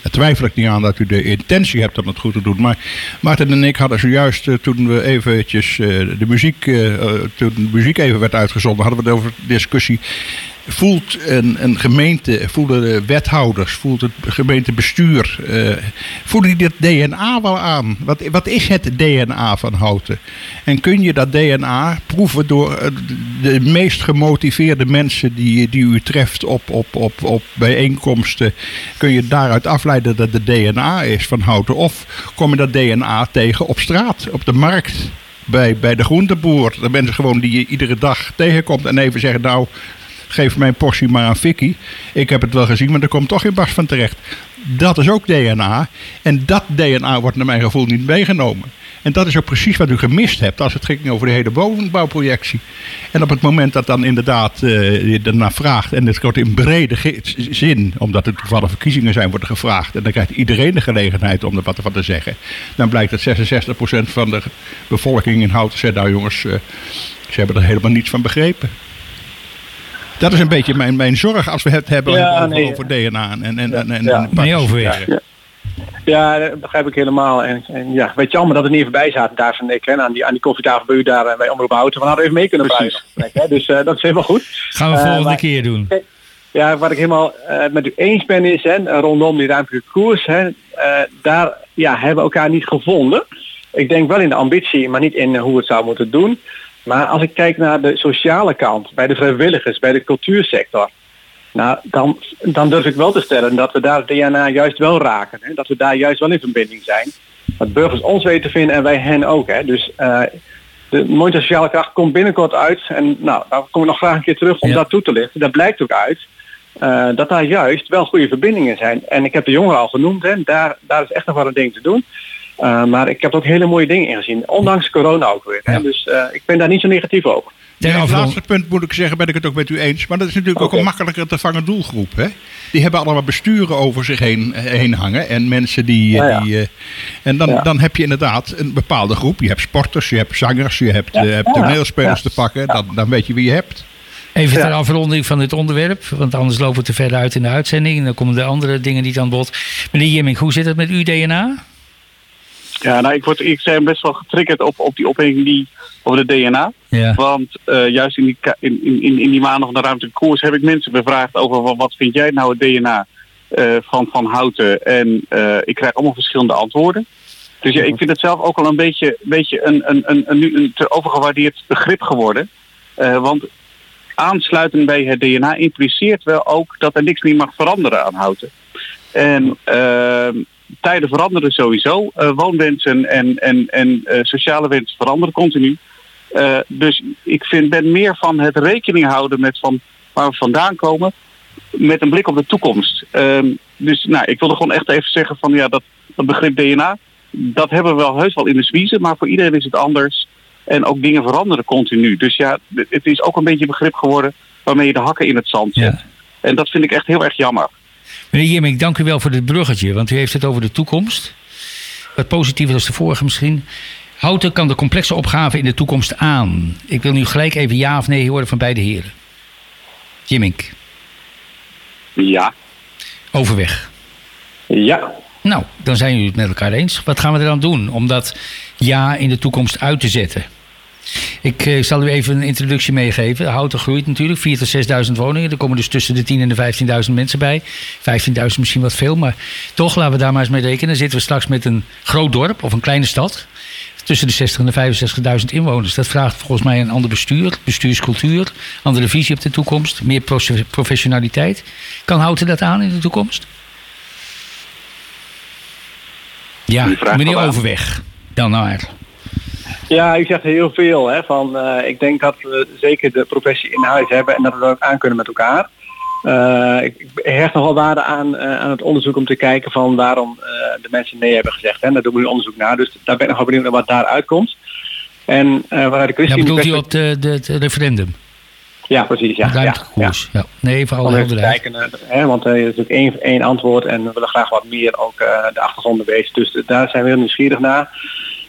Daar twijfel ik niet aan dat u de intentie hebt om het goed te doen. Maar Martin en ik hadden zojuist, uh, toen we eventjes de muziek, toen de muziek even werd uitgezonden, hadden we het over discussie voelt een, een gemeente, voelen de wethouders, voelt het gemeentebestuur, uh, voelen die dit DNA wel aan? Wat, wat is het DNA van Houten? En kun je dat DNA proeven door eh, de meest gemotiveerde mensen die, die u treft op, op, op, op bijeenkomsten? Kun je daaruit afleiden dat het DNA is van Houten? Of kom je dat DNA tegen op straat, op de markt? Bij, bij de groenteboer. De mensen gewoon die je iedere dag tegenkomt en even zeggen, nou, geef mijn portie maar aan Vicky. Ik heb het wel gezien, maar er komt toch geen Bas van terecht. Dat is ook DNA. En dat DNA wordt naar mijn gevoel niet meegenomen. En dat is ook precies wat u gemist hebt als het ging over de hele woonbouwprojectie. En op het moment dat dan inderdaad uh, je daarna vraagt, en het wordt in brede zin, omdat het toevallig verkiezingen zijn, wordt er gevraagd. En dan krijgt iedereen de gelegenheid om er wat van te zeggen. Dan blijkt dat 66% van de bevolking in Houten zegt, nou jongens, uh, ze hebben er helemaal niets van begrepen. Dat is een beetje mijn, mijn zorg als we het hebben over, over, DNA en, en, en, en, ja. en overwegen. Ja, ja. dat begrijp ik helemaal. En, en ja, weet je allemaal dat het niet even bij zaten daar van ik. Hè, aan, die, aan die koffietafel bij u daar eh, bij Omroep Houten. We hadden even mee kunnen blijven. Dus uh, dat is helemaal goed. Gaan we volgende uh, keer doen. Ja, wat ik helemaal uh, met u eens ben is, hè, rondom die ruimtelijke koers, hè, daar ja, hebben we elkaar niet gevonden. Ik denk wel in de ambitie, maar niet in hoe we het zou moeten doen. Maar als ik kijk naar de sociale kant, bij de vrijwilligers, bij de cultuursector, nou, dan, dan durf ik wel te stellen dat we daar het DNA juist wel raken. Hè? Dat we daar juist wel in verbinding zijn. Dat burgers ons weten te vinden en wij hen ook. Hè? Dus uh, de mooie sociale kracht komt binnenkort uit. En nou, daar kom ik nog graag een keer terug om dat toe te lichten. Dat blijkt ook uit. Uh, dat daar juist wel goede verbindingen zijn. En ik heb de jongeren al genoemd. Hè? Daar, daar is echt nog wel een ding te doen. Maar ik heb ook hele mooie dingen ingezien. Ondanks corona ook weer. Hè? Dus ik ben daar niet zo negatief over. Ja, het laatste punt moet ik zeggen, ben ik het ook met u eens. Maar dat is natuurlijk ook een makkelijker te vangen doelgroep. Hè? Die hebben allemaal besturen over zich heen, heen hangen. En mensen die. die en dan, dan heb je inderdaad een bepaalde groep. Je hebt sporters, je hebt zangers, je hebt, hebt toneelspelers te pakken. Dan, dan weet je wie je hebt. Even ter afronding van dit onderwerp, want anders lopen we te ver uit in de uitzending. En dan komen de andere dingen niet aan bod. Meneer Jimming, hoe zit het met uw DNA? Ja, nou, ik, word, ik ben best wel getriggerd op, op die opmerking die, over de DNA. Ja. Want uh, juist in die, in, in, in die maanden van de ruimtelijke koers heb ik mensen bevraagd over wat vind jij nou het DNA uh, eh, van, van Houten. En uh, ik krijg allemaal verschillende antwoorden. Dus ja, ik vind het zelf ook al een beetje, beetje een, een, een, een, een te overgewaardeerd begrip geworden. want aansluiten bij het DNA impliceert wel ook dat er niks meer mag veranderen aan houten. En uh, tijden veranderen sowieso. Uh, woonwensen en, en, en uh, sociale wensen veranderen continu. Uh, dus ik vind, ben meer van het rekening houden met van waar we vandaan komen. Met een blik op de toekomst. Ehm, dus nou, ik wilde gewoon echt even zeggen van ja, dat, dat begrip DNA. Dat hebben we wel heus wel in de smiezen, maar voor iedereen is het anders. En ook dingen veranderen continu. Dus ja, het is ook een beetje begrip geworden waarmee je de hakken in het zand zet. En dat vind ik echt heel erg jammer. Meneer Jimming, dank u wel voor dit bruggetje. Want u heeft het over de toekomst. Wat positiever als de vorige misschien. Houten kan de complexe opgave in de toekomst aan. Ik wil nu gelijk even ja of nee horen van beide heren. Jimmink. Ja. Overweg. Ja. Nou, dan zijn jullie het met elkaar eens. Wat gaan we er dan doen om dat ja in de toekomst uit te zetten? Ik uh, zal u even een introductie meegeven. Houten groeit natuurlijk, 4.000 tot 6.000 woningen. Er komen dus tussen de 10.000 en de 15.000 mensen bij. 15.000 misschien wat veel, maar toch laten we daar maar eens mee rekenen. Dan zitten we straks met een groot dorp of een kleine stad. Tussen de 60 en de 65.000 inwoners. Dat vraagt volgens mij een ander bestuur, bestuurscultuur, andere visie op de toekomst, meer professionaliteit. Kan Houten dat aan in de toekomst? Ja, meneer Overweg. Dan naar. Ja, u zegt heel veel. Hè, van, uh, ik denk dat we zeker de professie in huis hebben en dat we dat ook aan kunnen met elkaar. Uh, ik, hecht nogal waarde aan, uh, aan het onderzoek om te kijken van waarom de mensen nee hebben gezegd. Hè. Daar doen we nu onderzoek naar. Dus daar ben ik nog wel benieuwd naar wat daaruit komt. En waaruit de kwestie... Ja, bedoelt u op de, de, het referendum? Ja, precies. Ja, ja, ja. ja. Nee, vooral kijken, hè, want er is ook één, één antwoord en we willen graag wat meer ook de achtergronden weten. Dus daar zijn we heel nieuwsgierig naar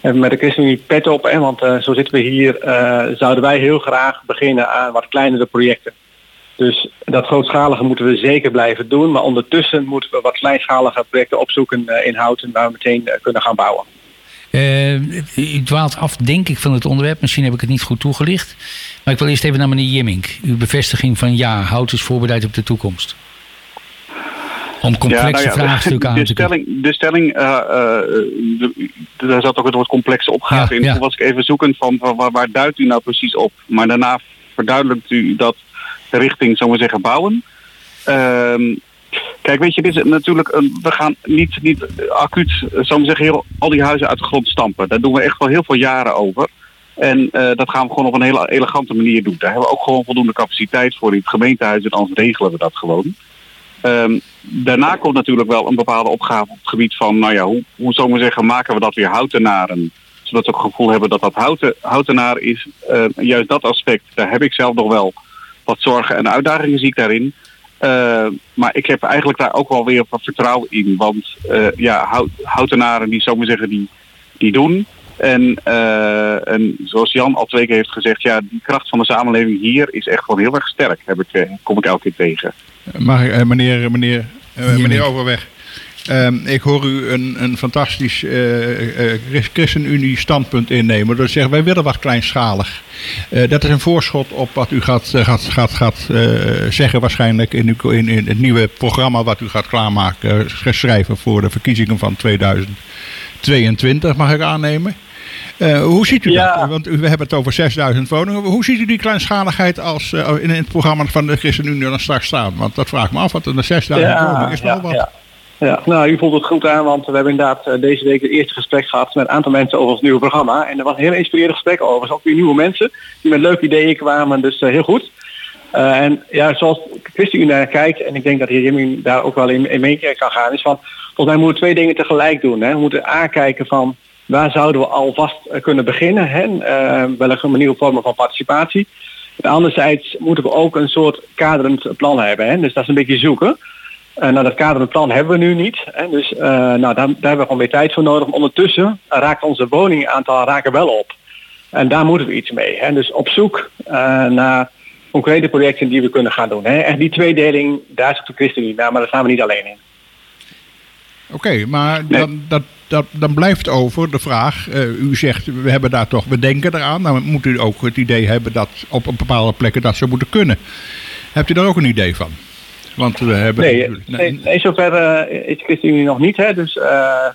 met de ChristenUnie pet op. En want uh, zo zitten we hier, uh, zouden wij heel graag beginnen aan wat kleinere projecten. Dus dat grootschalige moeten we zeker blijven doen. Maar ondertussen moeten we wat kleinschalige projecten opzoeken uh, in Houten waar we meteen kunnen gaan bouwen. u dwaalt af, denk ik, van het onderwerp. Misschien heb ik het niet goed toegelicht. Maar ik wil eerst even naar meneer Jimmink. Uw bevestiging van ja, Hout is voorbereid op de toekomst. Om complexe ja, nou ja, vraagstukken aan de te stelling, De stelling, uh, de, daar zat ook het woord complexe opgave in. Toen was ik even zoekend van waar, waar, duidt u nou precies op. Maar daarna verduidelijkt u dat richting, zullen we zeggen, bouwen. Ehm, kijk, weet je, dit is natuurlijk een, we gaan niet, niet acuut, zullen we zeggen, heel, al die huizen uit de grond stampen. Daar doen we echt wel heel veel jaren over. En uh, dat gaan we gewoon op een hele elegante manier doen. Daar hebben we ook gewoon voldoende capaciteit voor in het gemeentehuis en anders regelen we dat gewoon. Um, daarna komt natuurlijk wel een bepaalde opgave op het gebied van, nou ja, hoe, hoe zou we zeggen, maken we dat weer houtenaren? Zodat we het gevoel hebben dat dat houten, houtenaar is. Uh, juist dat aspect, daar heb ik zelf nog wel wat zorgen en uitdagingen zie ik daarin. Uh, maar ik heb eigenlijk daar ook wel weer wat vertrouwen in. Want uh, ja, hout, houtenaren die, zou zeggen, die, die doen. En, en zoals Jan al twee keer heeft gezegd, ja, die kracht van de samenleving hier is echt gewoon heel erg sterk. Heb ik, kom ik elke keer tegen. Mag ik, meneer, meneer uh, meneer Overweg, uh, ik hoor u een, een fantastisch uh, uh, ChristenUnie standpunt innemen. Dat zeggen wij willen wat kleinschalig. dat is een voorschot op wat u gaat, gaat, gaat, gaat zeggen waarschijnlijk in, uw, in, in het nieuwe programma wat u gaat klaarmaken, schrijven voor de verkiezingen van 2022, mag ik aannemen. Uh, hoe ziet u dat? Want we hebben het over 6000 woningen. Hoe ziet u die kleinschaligheid als, uh, in het programma van de ChristenUnie dan straks staan? Want dat vraagt me af, want er 6000 ja, woningen is wel wat. Ja. Ja, nou, u voelt het goed aan, want we hebben inderdaad uh, deze week het eerste gesprek gehad met een aantal mensen over het nieuwe programma. En er was een heel inspirerend gesprek over. Ook weer nieuwe mensen die met leuke ideeën kwamen, dus heel goed. en ja, zoals ChristenUnie naar kijkt, en ik denk dat heer Jimmy daar ook wel in, in mee kan gaan, is van, volgens mij moeten we twee dingen tegelijk doen. Hè. We moeten aankijken van, waar zouden we alvast kunnen beginnen? Hè? welke nieuwe vormen van participatie? En anderzijds moeten we ook een soort kaderend plan hebben. Hè? Dus dat is een beetje zoeken. Uh, nou, dat kaderend plan hebben we nu niet. Hè? Dus uh, nou, daar, hebben we gewoon weer tijd voor nodig. ondertussen raakt onze woningaantal raken wel op. En daar moeten we iets mee. Hè? Dus op zoek uh, naar concrete projecten die we kunnen gaan doen. Hè? En die tweedeling, daar zit de ChristenUnie naar, maar daar staan we niet alleen in. Oké, maar dan, dat, dat, dan blijft over de vraag, uh, u zegt we hebben daar toch, we denken eraan, dan moet u ook het idee hebben dat op een bepaalde plekken dat zou moeten kunnen. Hebt u daar ook een idee van? Want we hebben... Nee, nee, nee zover uh, is ChristenUnie nog niet, hè, dus... Uh,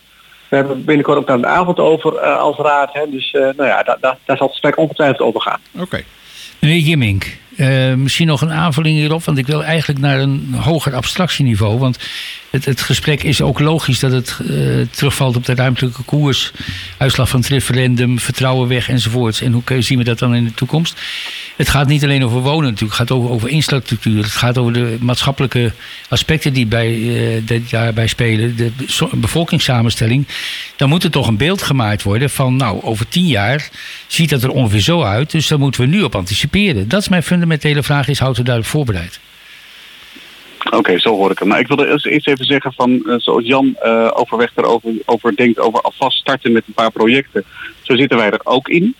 we hebben binnenkort ook naar de avond over uh, als raad. Hè, dus uh, nou ja, daar, daar, daar zal het gesprek ongetwijfeld over gaan. Oké. Okay. Meneer Jimmink, uh, misschien nog een aanvulling hierop, want ik wil eigenlijk naar een hoger abstractieniveau. Want het, het gesprek is ook logisch dat het uh, terugvalt op de ruimtelijke koers, uitslag van het referendum, vertrouwen weg enzovoorts. En hoe zien we dat dan in de toekomst? Het gaat niet alleen over wonen natuurlijk, het gaat over, over infrastructuur. Het gaat over de maatschappelijke aspecten die, bij, uh, daarbij spelen, de bevolkingssamenstelling. Dan moet er toch een beeld gemaakt worden van, nou, over tien jaar ziet dat er ongeveer zo uit. Dus daar moeten we nu op anticiperen. Dat is mijn fundamentele vraag, is houdt u daarop voorbereid? Oké, zo hoor ik hem. Nou, ik wilde eerst even zeggen van, uh, zoals Jan uh, overweg erover over denkt, over alvast starten met een paar projecten. Zo zitten wij er ook in.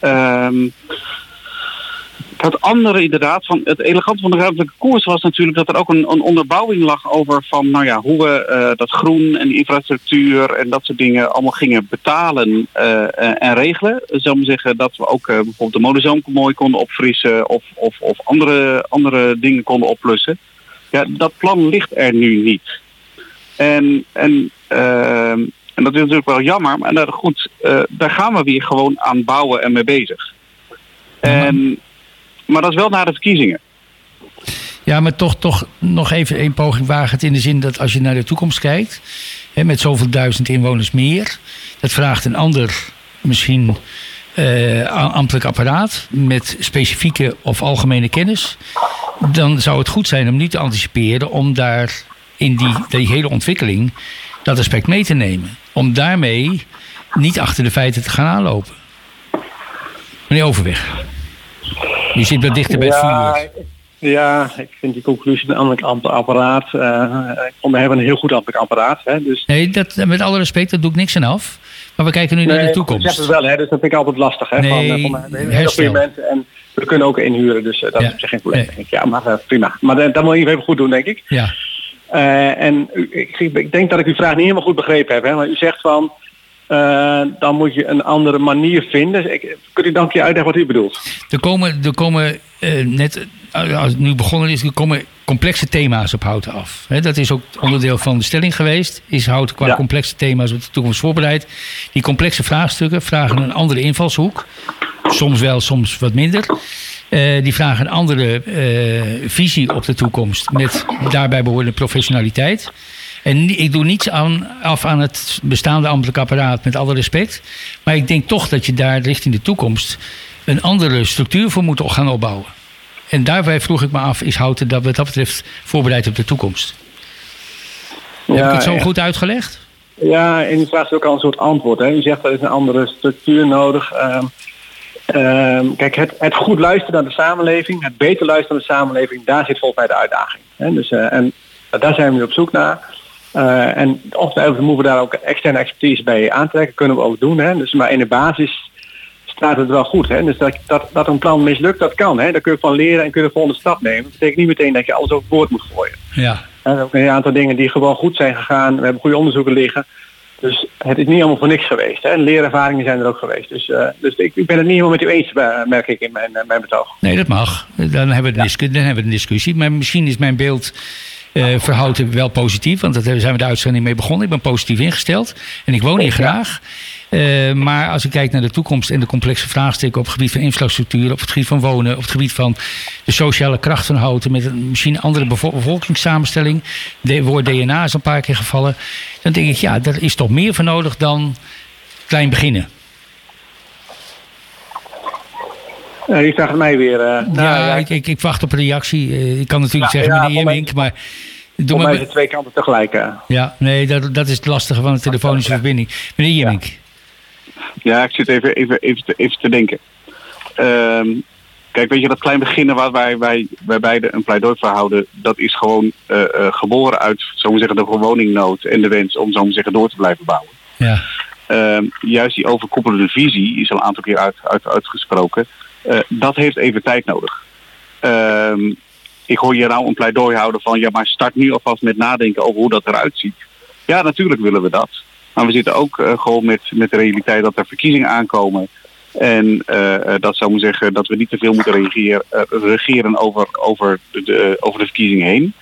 Um, het andere inderdaad, van het elegante van de ruimtelijke koers was natuurlijk dat er ook een, een onderbouwing lag over van nou ja, hoe we uh, dat groen en infrastructuur en dat soort dingen allemaal gingen betalen uh, en regelen. Zou maar zeggen dat we ook bijvoorbeeld de modezoom mooi konden opfrissen of, of, of andere, andere dingen konden oplussen. Ja, dat plan ligt er nu niet. En, en, ehm, en dat is natuurlijk wel jammer, maar goed, daar gaan we weer gewoon aan bouwen en mee bezig. En maar dat is wel na de verkiezingen. Ja, maar toch, toch nog even een poging wagen in de zin dat als je naar de toekomst kijkt, hè, met zoveel duizend inwoners meer, dat vraagt een ander, misschien uh, ambtelijk apparaat met specifieke of algemene kennis. Dan zou het goed zijn om niet te anticiperen om daar in die, die hele ontwikkeling dat aspect mee te nemen. Om daarmee niet achter de feiten te gaan aanlopen. Meneer Overweg. Je zit wat dichter bij het vuur. Ja, ik vind die conclusie een ambtelijk apparaat. Uh, we hebben een heel goed ambtelijk apparaat. Hè, dus... Nee, dat, met alle respect, dat doe ik niks aan af. Maar we kijken nu naar de toekomst. Dat het wel, hè, dus dat vind ik altijd lastig. Hè, nee, van, van, heel goede mensen en we kunnen ook inhuren. Dus uh, dat ja. is geen probleem. Nee. Ja, maar uh, prima. Maar dat moet je even goed doen, denk ik. Ja. en ik, ik, denk dat ik uw vraag niet helemaal goed begrepen heb. Hè, maar u zegt van uh, dan moet je een andere manier vinden. Ik, kunt u dan een keer uitleggen wat u bedoelt? Er komen, er komen uh, net, als het nu begonnen is, er komen complexe thema's op houten af. He, dat is ook onderdeel van de stelling geweest. Is hout qua ja. complexe thema's op de toekomst voorbereid. Die complexe vraagstukken vragen een andere invalshoek. Soms wel, soms wat minder. Uh, die vragen een andere visie op de toekomst. Met daarbij behorende professionaliteit. En ik doe niets aan, af aan het bestaande ambtelijk apparaat, met alle respect. Maar ik denk toch dat je daar richting de toekomst een andere structuur voor moet gaan opbouwen. En daarbij vroeg ik me af, is Houten dat wat dat betreft voorbereid op de toekomst? Ja, Heb ik het zo ja. goed uitgelegd? Ja, en u vraagt ook al een soort antwoord. Hè? U zegt er is een andere structuur nodig. Uh, uh, kijk, het, het, goed luisteren naar de samenleving, het beter luisteren naar de samenleving, daar zit volgens mij de uitdaging. Hè? Dus, uh, en daar zijn we nu op zoek naar. Uh, en ongetwijfeld moeten we daar ook externe expertise bij aantrekken. Kunnen we ook doen. Hè? Dus, maar in de basis staat het wel goed. Hè? Dus dat, dat, dat een plan mislukt, dat kan. Hè? Daar kun je van leren en kun je de volgende stap nemen. Dat betekent niet meteen dat je alles overboord moet gooien. Ja. Zijn ook een aantal dingen die gewoon goed zijn gegaan. We hebben goede onderzoeken liggen. Dus het is niet allemaal voor niks geweest. Hè? Leerervaringen zijn er ook geweest. Dus, uh, dus ik, ik, ben het niet helemaal met u eens, uh, merk ik in mijn, uh, mijn betoog. Nee, dat mag. Dan hebben, we de ja. dan hebben we een discussie. Maar misschien is mijn beeld uh, verhouden wel positief. Want daar zijn we de uitzending mee begonnen. Ik ben positief ingesteld. En ik woon hier graag. Uh, maar als ik kijk naar de toekomst en de complexe vraagstukken op het gebied van infrastructuur, op het gebied van wonen, op het gebied van de sociale kracht van houten, met een misschien andere bevolkingssamenstelling, de woord DNA is een paar keer gevallen, dan denk ik, ja, er is toch meer voor nodig dan klein beginnen. Uh, die vraagt mij weer. Uh, ja, nou, ja ik, ik, ik, wacht op een reactie. Uh, ik kan natuurlijk zeggen, ja, meneer Wink, maar... Doe maar mij twee kanten tegelijk. Ja, nee, dat, dat is het lastige van de telefonische verbinding. Meneer Jemink. Ja, ik zit even, even, even, te, even te denken. Ehm, kijk, weet je, dat klein beginnen waar wij, wij, wij beide een pleidooi voor houden, dat is gewoon uh, uh, geboren uit, zo zeggen, de woningnood en de wens om, zo zeggen, door te blijven bouwen. Ja. Ehm, juist die overkoepelende visie is al een aantal keer uit, uit, uitgesproken. Uh, dat heeft even tijd nodig. Ehm, ik hoor je nou een pleidooi houden van ja, maar start nu alvast met nadenken over hoe dat eruit ziet. Ja, natuurlijk willen we dat. Maar we zitten ook uh, gewoon met, met de realiteit dat er verkiezingen aankomen. En uh, dat zou moeten zeggen dat we niet te veel moeten reageren, regeren over, over, de, over de verkiezingen heen.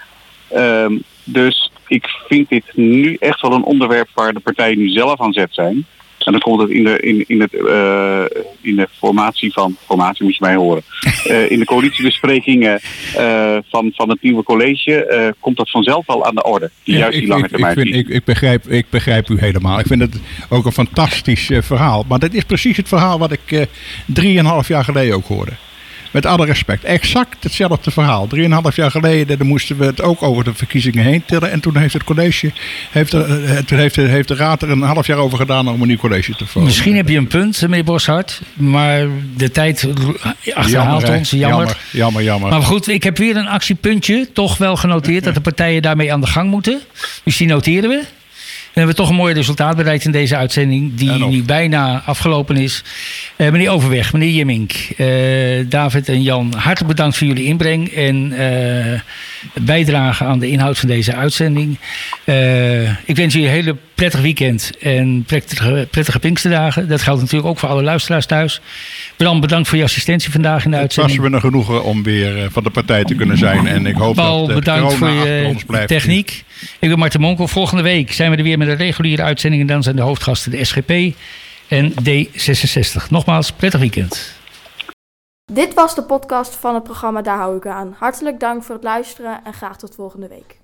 Um, dus ik vind dit nu echt wel een onderwerp waar de partijen nu zelf aan zet zijn. En dan komt het in de, in, in het, uh, in de formatie van, formatie moet je mij horen, uh, in de coalitiebesprekingen uh, van, van het nieuwe college komt dat vanzelf al aan de orde. Die ja, juist ik, die lange termijn. Ik, vind, ik, ik, begrijp, ik begrijp u helemaal. Ik vind het ook een fantastisch verhaal. Maar dat is precies het verhaal wat ik drieënhalf jaar geleden ook hoorde. Met alle respect. Exact hetzelfde verhaal. Drieënhalf jaar geleden dan moesten we het ook over de verkiezingen heen tillen. En toen heeft het college, heeft de, toen heeft de, heeft de raad er een half jaar over gedaan om een nieuw college te vormen. Misschien heb je een punt, meneer Boshart. Maar de tijd achterhaalt jammer, ons. Jammer. jammer. Jammer, jammer. Maar goed, ik heb weer een actiepuntje toch wel genoteerd. Dat de partijen daarmee aan de gang moeten. Dus die noteren we. Hebben we toch een mooi resultaat bereikt in deze uitzending, die nu bijna afgelopen is. Uh, meneer Overweg, meneer Jimmink, uh, David en Jan, hartelijk bedankt voor jullie inbreng en uh, bijdrage aan de inhoud van deze uitzending. ik wens jullie een hele prettig weekend en prettige, prettige Pinksterdagen. Dat geldt natuurlijk ook voor alle luisteraars thuis. Bram, bedankt voor je assistentie vandaag in de uitzending. Het was weer een genoegen om weer van de partij te kunnen zijn. En ik hoop Paul, dat bedankt voor je ons blijft. techniek. Ik ben Marten Monkel. Volgende week zijn we er weer met een reguliere uitzending. En dan zijn de hoofdgasten de SGP en D66. Nogmaals, prettig weekend. Dit was de podcast van het programma Daar hou ik aan. Hartelijk dank voor het luisteren en graag tot volgende week.